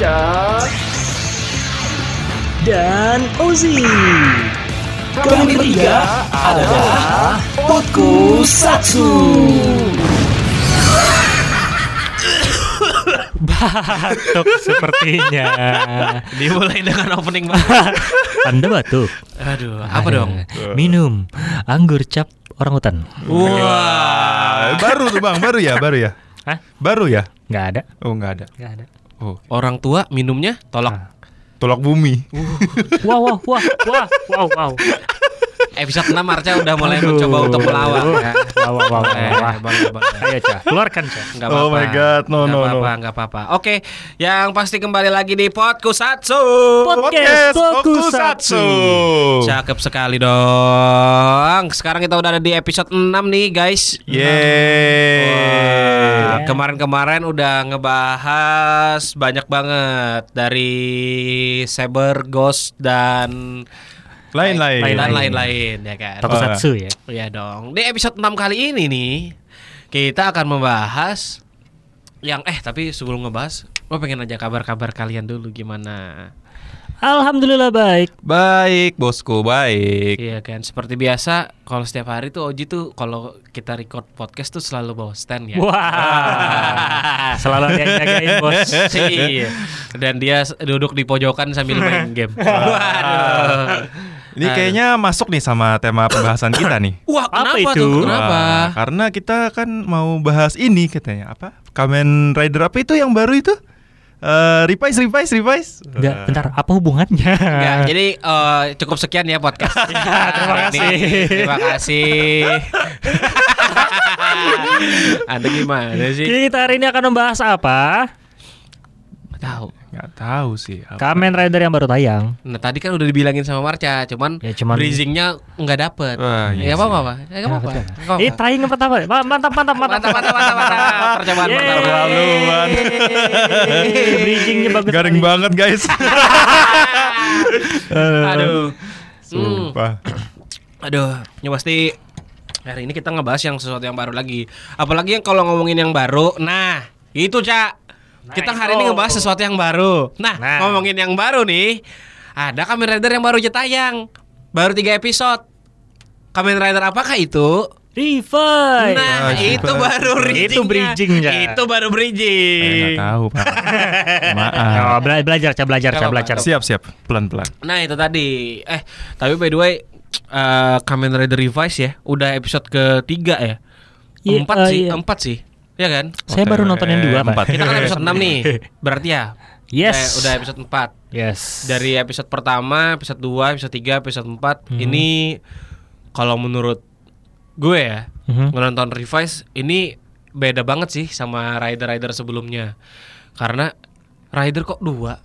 Dika dan Ozi. Kami bertiga adalah Potku Satsu. Batuk sepertinya. Dimulai dengan opening banget. Anda batuk. Aduh, apa dong? Minum anggur cap orang hutan. Wah, Ah, baru tuh bang, baru ya, baru ya, Hah? baru ya. Nggak ada. Oh nggak ada. Nggak ada. Oh, orang tua minumnya tolak. tolak bumi. Wah wah wah wah wow wow. Episode 6 Arca udah mulai Aduh. mencoba untuk melawan. Wah wah wah Eh, wah. Ayo cah, keluarkan cah. Oh my God, no, Nggak no, no. apa-apa, nggak apa-apa. Oke, yang pasti kembali lagi di Podkusatsu. Podcast Tokusatsu. Cakep sekali dong. Sekarang kita udah ada di episode 6 nih, guys. Yeay. Wah, Kemarin-kemarin udah ngebahas banyak banget dari Saber, Ghost dan Lain-lain. lain-lain ya kan. Tokusatsu ya. Iya dong. Di episode 6 kali ini nih kita akan membahas yang eh tapi sebelum ngebahas, gue pengen aja kabar-kabar kalian dulu gimana. Alhamdulillah baik. Baik, bosku, baik. Iya kan, seperti biasa kalau setiap hari tuh Oji tuh kalau kita record podcast tuh selalu bawa stand ya. Wah. Selalu ada yang jagain bos. iya. Dan dia duduk di pojokan sambil main game. Waduh. Ini kayaknya masuk nih sama tema pembahasan kita nih. Wah, Apa kenapa itu? tuh? Kenapa? Wah, karena kita kan mau bahas ini katanya apa? Kamen Rider apa itu yang baru itu? Eh, revise, revise, revise. Enggak, bentar, apa hubungannya? Enggak, jadi eh, cukup sekian ya podcast. terima Hari kasih. ini. Terima kasih. Anda gimana sih? Kita hari ini akan membahas apa? Nggak tahu. Nggak tahu sih. apa. Kamen Rider yang baru tayang. Nah tadi kan udah dibilangin sama Marca, cuman, Ya, cuman- breezingnya nggak dapet. Wah, iya ya apa apa? Ya. Nggak apa-apa. Ini trying yang pertama. Ma- Mantap, mantap, mantap. Mantap, mantap, mantap, mantap. Percobaan pertama. Terlaluan. Yeay, Bridgingnya bagus. Garing banget guys. Aduh. Hmm. Sumpah. Aduh, ya pasti hari ini kita ngebahas yang sesuatu yang baru lagi. Apalagi yang kalau ngomongin yang baru, nah itu cak. Kita hari ini ngebahas sesuatu yang baru. Nah, Nah. ngomongin yang baru nih, ada Kamen Rider yang baru aja tayang, baru tiga episode. Kamen Rider apakah itu? Revive. Nah, Ah, itu super. baru bridging. Itu bridging, Cak. Itu baru Saya bridging. nggak tahu pak. Maaf. Oh, bela- belajar, Cah, belajar, apa-apa. belajar. Siap siap. Pelan pelan. Nah itu tadi Eh tapi by the way eh Kamen Rider Revise ya Udah episode ketiga ya Iya, Empat eh, sih iya. Empat sih Ya kan Saya baru nonton yang dua, Pak. Empat. Kita kan episode 6 nih Berarti ya Yes. Eh, Udah episode 4 Yes. Dari episode pertama Episode 2 Episode 3 Episode 4 Hmm. Ini Kalau menurut Gue ya Mhm. Nonton Revise Ini beda banget sih Sama Rider-Rider sebelumnya Karena Rider kok dua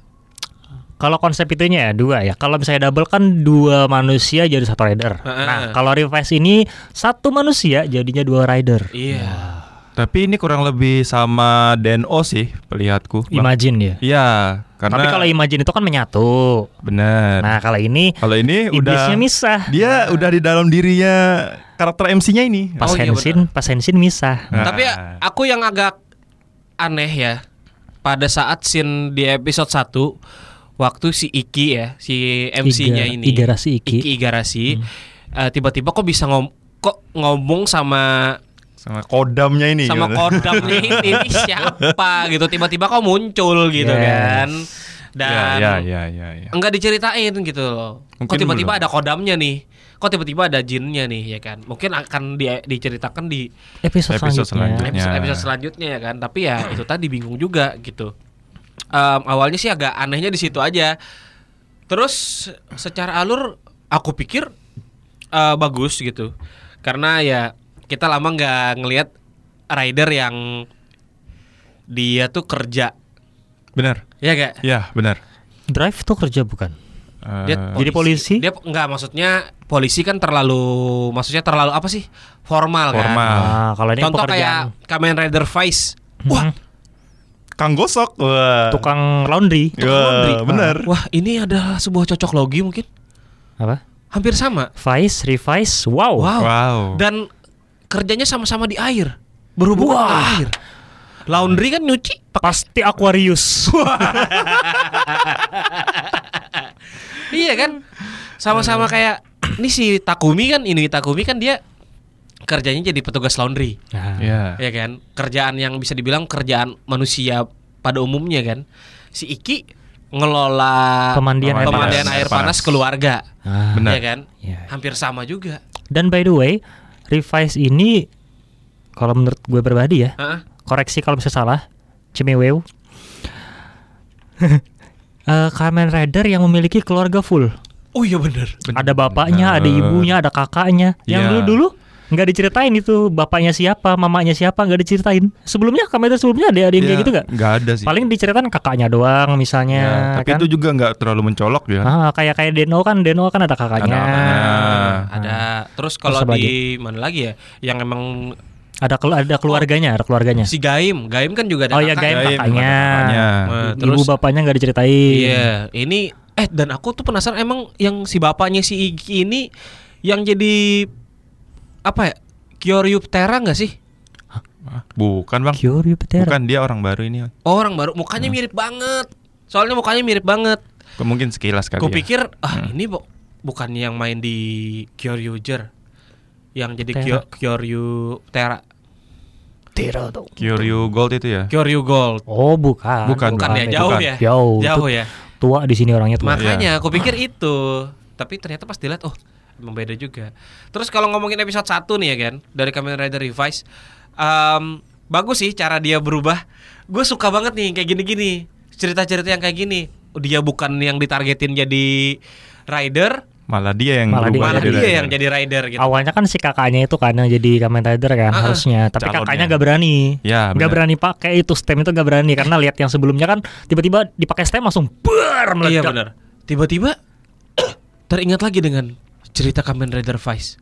Kalau konsep itunya ya dua ya. Kalau misalnya double kan dua manusia jadi satu rider. Heeh. Nah, kalau revise ini satu manusia jadinya dua rider. Iya Tapi ini kurang lebih sama Deno sih pelihatku. Bang. Imagine ya. Iya, karena Tapi kalau imagine itu kan menyatu. benar. Nah, kalau ini kalau ini iblisnya udah misah. dia udah di dalam dirinya karakter MC-nya ini. Pas Oh, iya, Henshin, pas Henshin misah. Nah. Tapi ya, aku yang agak aneh ya pada saat scene di episode 1 waktu si Iki ya, si MC-nya Iga- ini. Igarashi Iki. Hmm. Igarashi eh, tiba-tiba kok bisa ngom kok ngomong sama sama kodamnya ini. sama gitu. kodamnya ini, ini siapa gitu tiba-tiba kok muncul gitu Yes. kan. Ya, Dan ya, ya, ya, ya. enggak diceritain gitu loh. Kok tiba-tiba belum. ada kodamnya nih? Kok tiba-tiba ada jinnya nih ya kan? Mungkin akan di- diceritakan di Episode, Episode selanjutnya. selanjutnya. episode, episode selanjutnya ya kan tapi ya itu tadi bingung juga gitu Em, awalnya sih agak anehnya di situ aja terus secara alur aku pikir eh, bagus gitu karena ya kita lama nggak ngelihat rider yang dia tuh kerja Benar. ya gak Ya, benar. Drive tuh kerja bukan? dia Eh, Jadi polisi? dia nggak maksudnya polisi kan terlalu maksudnya terlalu apa sih formal, kan Formal. Nah, kalau ini contoh pekerjaan kayak Kamen Rider Vice wah Mhm. Kang Gosok. Wah. tukang laundry. Wah, laundry. benar. Wah, ini adalah sebuah cocok logi mungkin. Apa? Hampir sama. Vice, revise. Wow. Wow. Wow. Dan kerjanya sama-sama di air. Berhubungan Wah. dengan air. Laundry kan nyuci Pasti Aquarius. Iya kan? Sama-sama kayak ini si Takumi kan, ini Takumi kan dia kerjanya jadi petugas laundry. Nah, Ya. Ya kan? Kerjaan yang bisa dibilang kerjaan manusia pada umumnya kan. Si Iki ngelola Pemandian air pemandian panas. air panas keluarga. Ah. Benar. Ya kan? Iya. Hampir sama juga. Dan by the way, revise ini kalau menurut gue pribadi ya, Hah? koreksi kalau bisa salah, Cimeweu. Eh, Kamen Rider yang memiliki keluarga full. Oh iya bener Ada bapaknya, ada Bener. ibunya, ada kakaknya. Yang Iya. dulu-dulu nggak diceritain itu bapaknya siapa, mamanya siapa nggak diceritain. Sebelumnya Kamen Rider sebelumnya ada ada yang kayak Ya, gitu nggak? Nggak ada sih. Paling diceritain kakaknya doang misalnya. Ya, tapi kan? itu juga nggak terlalu mencolok ya. Ah, kayak kayak Deno kan, Deno kan ada kakaknya. Ada kakaknya. Ada Terus kalau Terus di mana lagi ya Yang emang Ada kelu- ada keluarganya, ada keluarganya. Si Gaim Gaim kan juga ada Oh ya kakak. Gaim Gaim, kakaknya. kakaknya. Nah, Ibu terus bapaknya nggak diceritain. Iya, ini eh dan aku tuh penasaran emang yang si bapaknya si Iki ini yang jadi apa ya? Kyoryu Tera nggak sih? Bukan bang. Kyoryu Petera. Bukan dia orang baru ini. Oh, orang baru mukanya mirip banget. Soalnya mukanya mirip banget. Mungkin sekilas kali. Ya. pikir ah ini bu- bukan yang main di Kyoryuger. Yang jadi. Kyo- Kyoryu Tera. Tera tuh. Kyoryu Gold itu ya. Kyoryu Gold. Oh bukan. Bukan, Bukan ya, jauh bukan. ya. Jauh. Jauh Itu ya. Tua di sini orangnya tua. Makanya aku pikir itu. Tapi ternyata pas dilihat oh emang beda juga. Terus kalau ngomongin episode 1 nih ya kan dari Kamen Rider Revise em, bagus sih cara dia berubah. Gue suka banget nih kayak gini-gini. Cerita-cerita yang kayak gini. Dia bukan yang ditargetin jadi rider, Malah dia yang Malah dia- malah jadi dia rider. yang jadi rider gitu. Awalnya kan si kakaknya itu kan yang jadi Kamen Rider kan Ah, harusnya, tapi calonnya. kakaknya gak berani. Ya, Gak berani pakai itu stem itu gak berani karena lihat yang sebelumnya kan tiba-tiba dipakai stem langsung Iya meledak. benar. Tiba-tiba teringat lagi dengan cerita Kamen Rider Vice.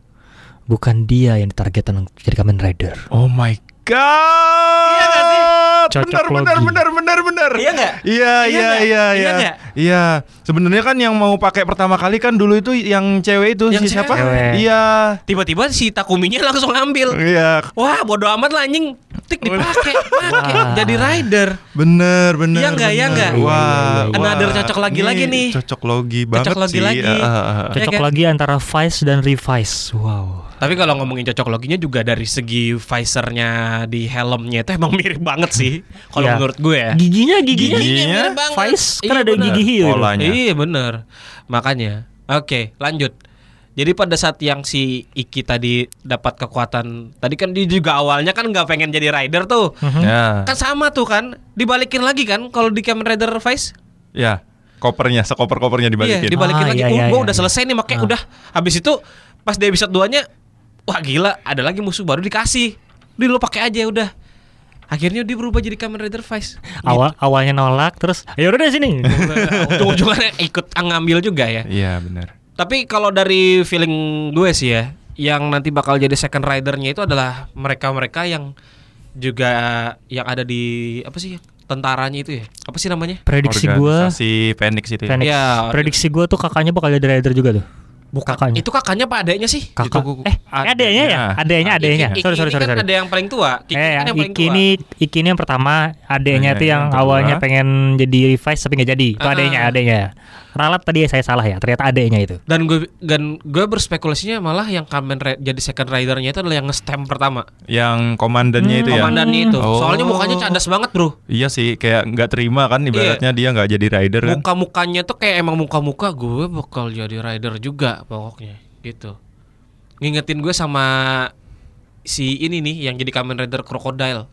Bukan dia yang ditargetkan jadi Kamen Rider. Oh my god. Iya nggak sih? Cocok benar, benar, logi. benar, benar, benar. Iya nggak? Iya, Iya iya, iya, Iya iya. Iya. Sebenarnya kan yang mau pakai pertama kali kan dulu itu yang cewek itu Yang si siapa? cewek. Iya. Tiba-tiba si Takuminya langsung ngambil. Iya. Wah, bodo amat lah anjing. Tik dipakai, pakai jadi rider. Bener, bener. Iya nggak, iya bener. nggak? Wah, Iya, iya, iya. Another wah. cocok lagi-lagi nih. Cocok logi banget Cocok logi sih. lagi. Ah, ah. Iya Cocok kan? lagi antara Vice dan Revise. Wow. Tapi kalau ngomongin cocok loginya juga dari segi di helmnya itu emang mirip banget sih. Kalau Iya. menurut gue ya. Giginya, giginya. Giginya mirip banget. Vice kan Iya, ada bener. gigi hiu. Polanya. Iya bener Makanya Oke lanjut Jadi pada saat yang si Iki tadi dapat kekuatan Tadi kan dia juga awalnya kan nggak pengen jadi rider tuh Mhm. Ya. Kan sama tuh kan Dibalikin lagi kan Kalau di Kamen Rider Vice Ya. Kopernya, sekoper-kopernya dibalikin. Iya dibalikin Ah, lagi iya, Oh iya, gue iya, udah iya. selesai nih Makanya Ah. udah Habis itu Pas di episode 2 nya Wah gila Ada lagi musuh baru dikasih Udah lo pakai aja udah Akhirnya dia berubah jadi Kamen Rider Vice Awal awalnya nolak terus ya udah deh sini. Ujung-ujungnya ikut ngambil juga ya Iya, benar. Tapi kalau dari feeling gue sih ya, yang nanti bakal jadi second ridernya itu adalah mereka-mereka yang juga yang ada di apa sih tentaranya itu ya? Apa sih namanya? Prediksi gua Organisasi Phoenix itu ya. Phoenix. Ya, Prediksi gua tuh kakaknya bakal jadi rider juga tuh. Bukan. Kakaknya. Itu kakaknya apa adanya sih? Kakak. Itu eh, adanya ya? Adanya, adanya. Iki- Sorry, sorry, sorry, kan sorry. ada yang paling tua. Kiki Eh, kan ya, yang paling Iki tua. ini Iki ini yang pertama, adeknya Adeknya itu yang yang kedua. awalnya pengen jadi revise tapi nggak jadi. Itu Ah. adeknya, adeknya. Ralat tadi saya salah ya, ternyata adeknya itu. Dan gue dan gue berspekulasinya malah yang Kamen jadi second ridernya itu adalah yang nge-stem pertama. Yang komandannya Hmm, itu ya. Komandannya itu. Oh. Soalnya mukanya cadas banget, Bro. Iya sih, kayak nggak terima kan ibaratnya dia nggak jadi rider kan. Muka-mukanya tuh kayak emang muka-muka gue bakal jadi rider juga pokoknya gitu. Ngingetin gue sama si ini nih yang jadi Kamen Rider Crocodile.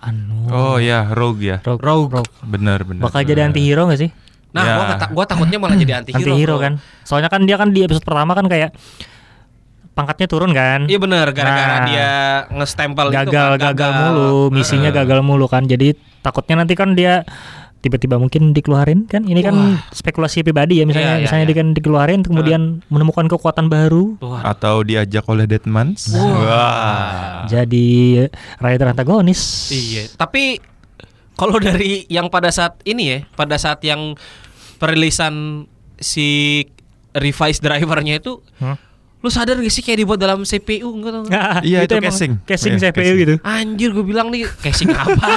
Anu. Oh ya, Rogue ya. Rogue. Rogue. Rogue. Bener bener. Bakal jadi bener. anti-hero gak sih? Nah, Ya. gua, gua takutnya malah jadi anti-hero. Anti-hero bro. kan. Soalnya kan dia kan di episode pertama kan kayak pangkatnya turun kan. Iya bener, gara-gara Nah. dia nge-stempel itu gagal, kan, gagal mulu, misinya Heeh. gagal mulu kan. Jadi takutnya nanti kan dia tiba-tiba mungkin dikeluarin kan. Ini kan Wah. spekulasi pribadi ya misalnya Iya, iya, misalnya iya. dia kan dikeluarin kemudian menemukan kekuatan baru Wah. Atau diajak oleh Deadmans. Wah. Wah. jadi rider antagonis. Iya, tapi kalau dari yang pada saat ini ya, pada saat yang perilisan si revise drivernya itu Hmm? Lu sadar gak sih kayak dibuat dalam CPU enggak tau nggak? Iya, itu emang casing. Casing Iya, CPU casing. gitu. Anjir gue bilang nih casing apa?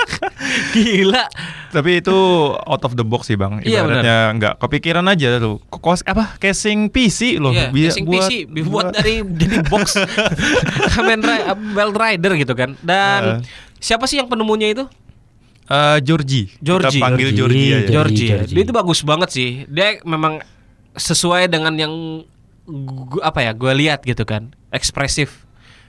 Gila. Tapi itu out of the box sih bang. Iya, Ibaratnya nggak kepikiran aja tuh. Kos apa casing PC loh. Iya, Bi- casing PC dibuat dari jadi box Kamen Ri- Belt Rider gitu kan. Dan Uh. siapa sih yang penemunya itu? Eh, Georgie. Georgie. Kita panggil Georgie. Georgie aja. Georgie. ya. Georgie. Dia itu bagus banget sih. Dia memang sesuai dengan yang gu- apa ya? Gue lihat gitu kan, ekspresif.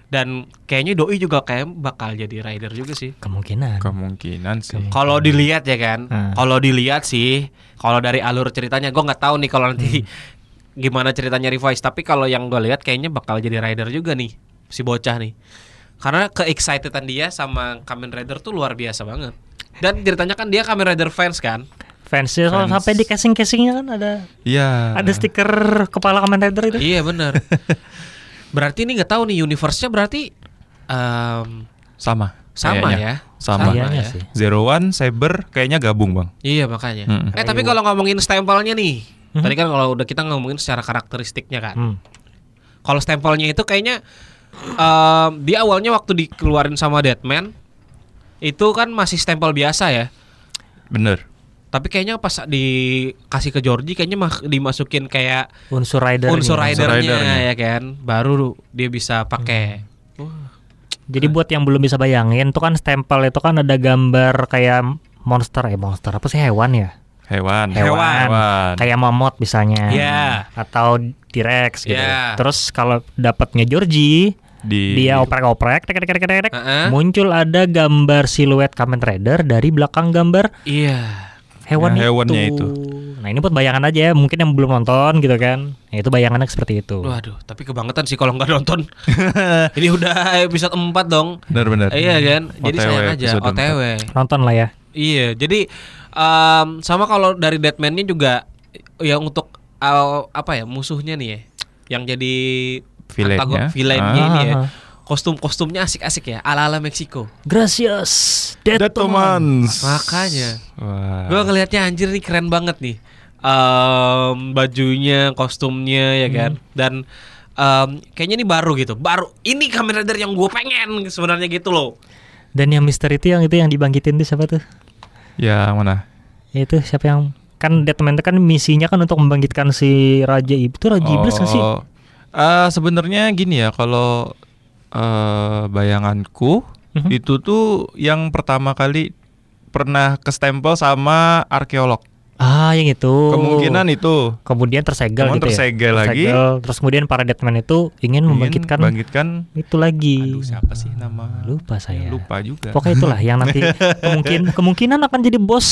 Dan kayaknya doi juga kayak bakal jadi rider juga sih. Kemungkinan. Kemungkinan sih. Kalau dilihat ya kan, Hmm. kalau dilihat sih, kalau dari alur ceritanya gue nggak tahu nih kalau nanti Hmm. gimana ceritanya revise. Tapi kalau yang gue lihat kayaknya bakal jadi rider juga nih si bocah nih. Karena ke-excitedan dia sama Kamen Rider tuh luar biasa banget. Dan ceritanya kan dia Kamen Rider fans kan. Fansnya soal Fans. sampai di casing-casingnya kan ada Iya. ada stiker kepala Kamen Rider itu. Iya benar. berarti ini nggak tahu nih universe-nya berarti em, Sama. sama kayaknya. ya. Sama. Kayaknya ya. sih. Zero One, Saber kayaknya gabung bang. Iya makanya. Hmm. Eh tapi kalau ngomongin stempelnya nih, Mhm. tadi kan kalau udah kita ngomongin secara karakteristiknya kan. Hmm. Kalau stempelnya itu kayaknya em, di awalnya waktu dikeluarin sama Deadman itu kan masih stempel biasa ya. Bener. Tapi kayaknya pas dikasih ke Georgie kayaknya mah- dimasukin kayak Unsur rider. unsur Unsur ridernya ridernya. ya kan. Baru dia bisa pakai. Jadi buat yang belum bisa bayangin tuh kan stempel itu kan ada gambar kayak monster ya monster apa sih hewan ya? Hewan. Hewan. Kayak mamut misalnya. Iya. Atau T-Rex gitu. Iya. Terus kalau dapatnya Georgie Di. dia oprek-oprek tek tek tek tek, tek, Heeh. muncul ada gambar siluet Kamen Rider dari belakang gambar Iya. hewan Ya, hewannya itu. itu. Nah, ini buat bayangan aja ya, mungkin yang belum nonton gitu kan. Nah, itu bayangannya seperti itu. Waduh, tapi kebangetan sih kalau nggak nonton. Ini udah episode 4 dong. Bener-bener. Iya kan? Jadi sayang aja OTW. Nonton lah ya. Iya, jadi em, sama kalau dari Deadman-nya juga yang untuk uh, apa ya musuhnya nih ya, yang jadi Villainnya. antagon- villainnya Ah. ini ya. Kostum-kostumnya asik-asik ya, ala-ala Meksiko. Gracias. Dead Detomans. Makanya. Wah. Gue ngelihatnya anjir nih keren banget nih. Em, bajunya, kostumnya ya kan. Dan em, kayaknya ini baru gitu. Baru ini Kamen Rider yang gue pengen sebenarnya gitu loh. Dan yang misteri itu yang itu yang dibangkitin itu siapa tuh? Ya mana? Itu siapa yang kan Deadman itu kan misinya kan untuk membangkitkan si Raja Iblis itu Raja Iblis nggak sih? Eh, sebenarnya gini ya kalau eh bayanganku Mhm. itu tuh yang pertama kali pernah ke stempel sama arkeolog. Ah, yang itu. Kemungkinan itu kemudian tersegel Kemudian gitu tersegel ya. lagi. Terus kemudian para Deadman itu ingin ingin membangkitkan bangkitkan itu lagi. aduh siapa sih nama Lupa saya. lupa juga Pokoknya itulah yang nanti kemungkin kemungkinan akan jadi bos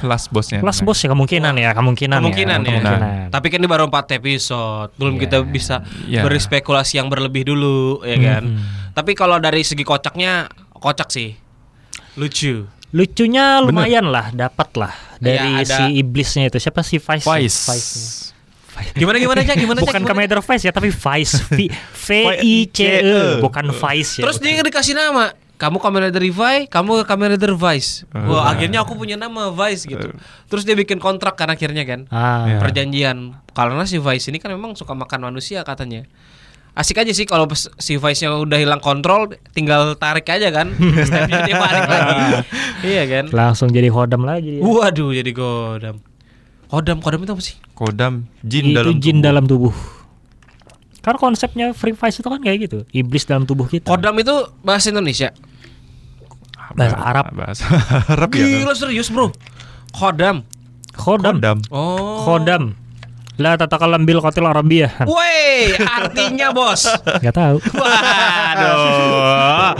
kelas bosnya kelas bos ya kemungkinan ya kemungkinan Kemungkinan ya, ya. kemungkinan. Tapi kan ini baru 4 episode, belum Iya. kita bisa Iya. berspekulasi yang berlebih dulu ya kan. Mhm. Tapi kalau dari segi kocaknya kocak sih. Lucu. lucunya Bener. lumayan lah dapat lah dari Iya, ada- si iblisnya itu siapa si Vice ya? Vice. Vice. Gimana gimana aja gimana Cak? bukan? Commander Vice ya tapi Vice V V I C E bukan Vice ya Terus bukan. dia dikasih nama. Kamu Kamen Rider Levi, kamu Kamen Rider Vice. Wah, akhirnya aku punya nama Vice gitu. Terus dia bikin kontrak kan akhirnya kan. ah Ya. Perjanjian. Karena si Vice ini kan memang suka makan manusia katanya. Asik aja sih kalau si Vice-nya udah hilang kontrol, tinggal tarik aja kan. Dia balik lagi. iya kan? langsung jadi hodam lagi dia. Waduh, jadi godam. Kodam, kodam itu apa sih? kodam jin itu dalam jin tubuh. dalam tubuh karena konsepnya Free Vice itu kan kayak gitu iblis dalam tubuh kita Kodam itu bahasa Indonesia. Bahasa Arab bahasa Arab ya Gila serius, Bro. Kodam. Khodam kodam Oh. Khodam La tatakalam bil qatil arabiyah Woi, artinya bos. Gak tahu Waduh.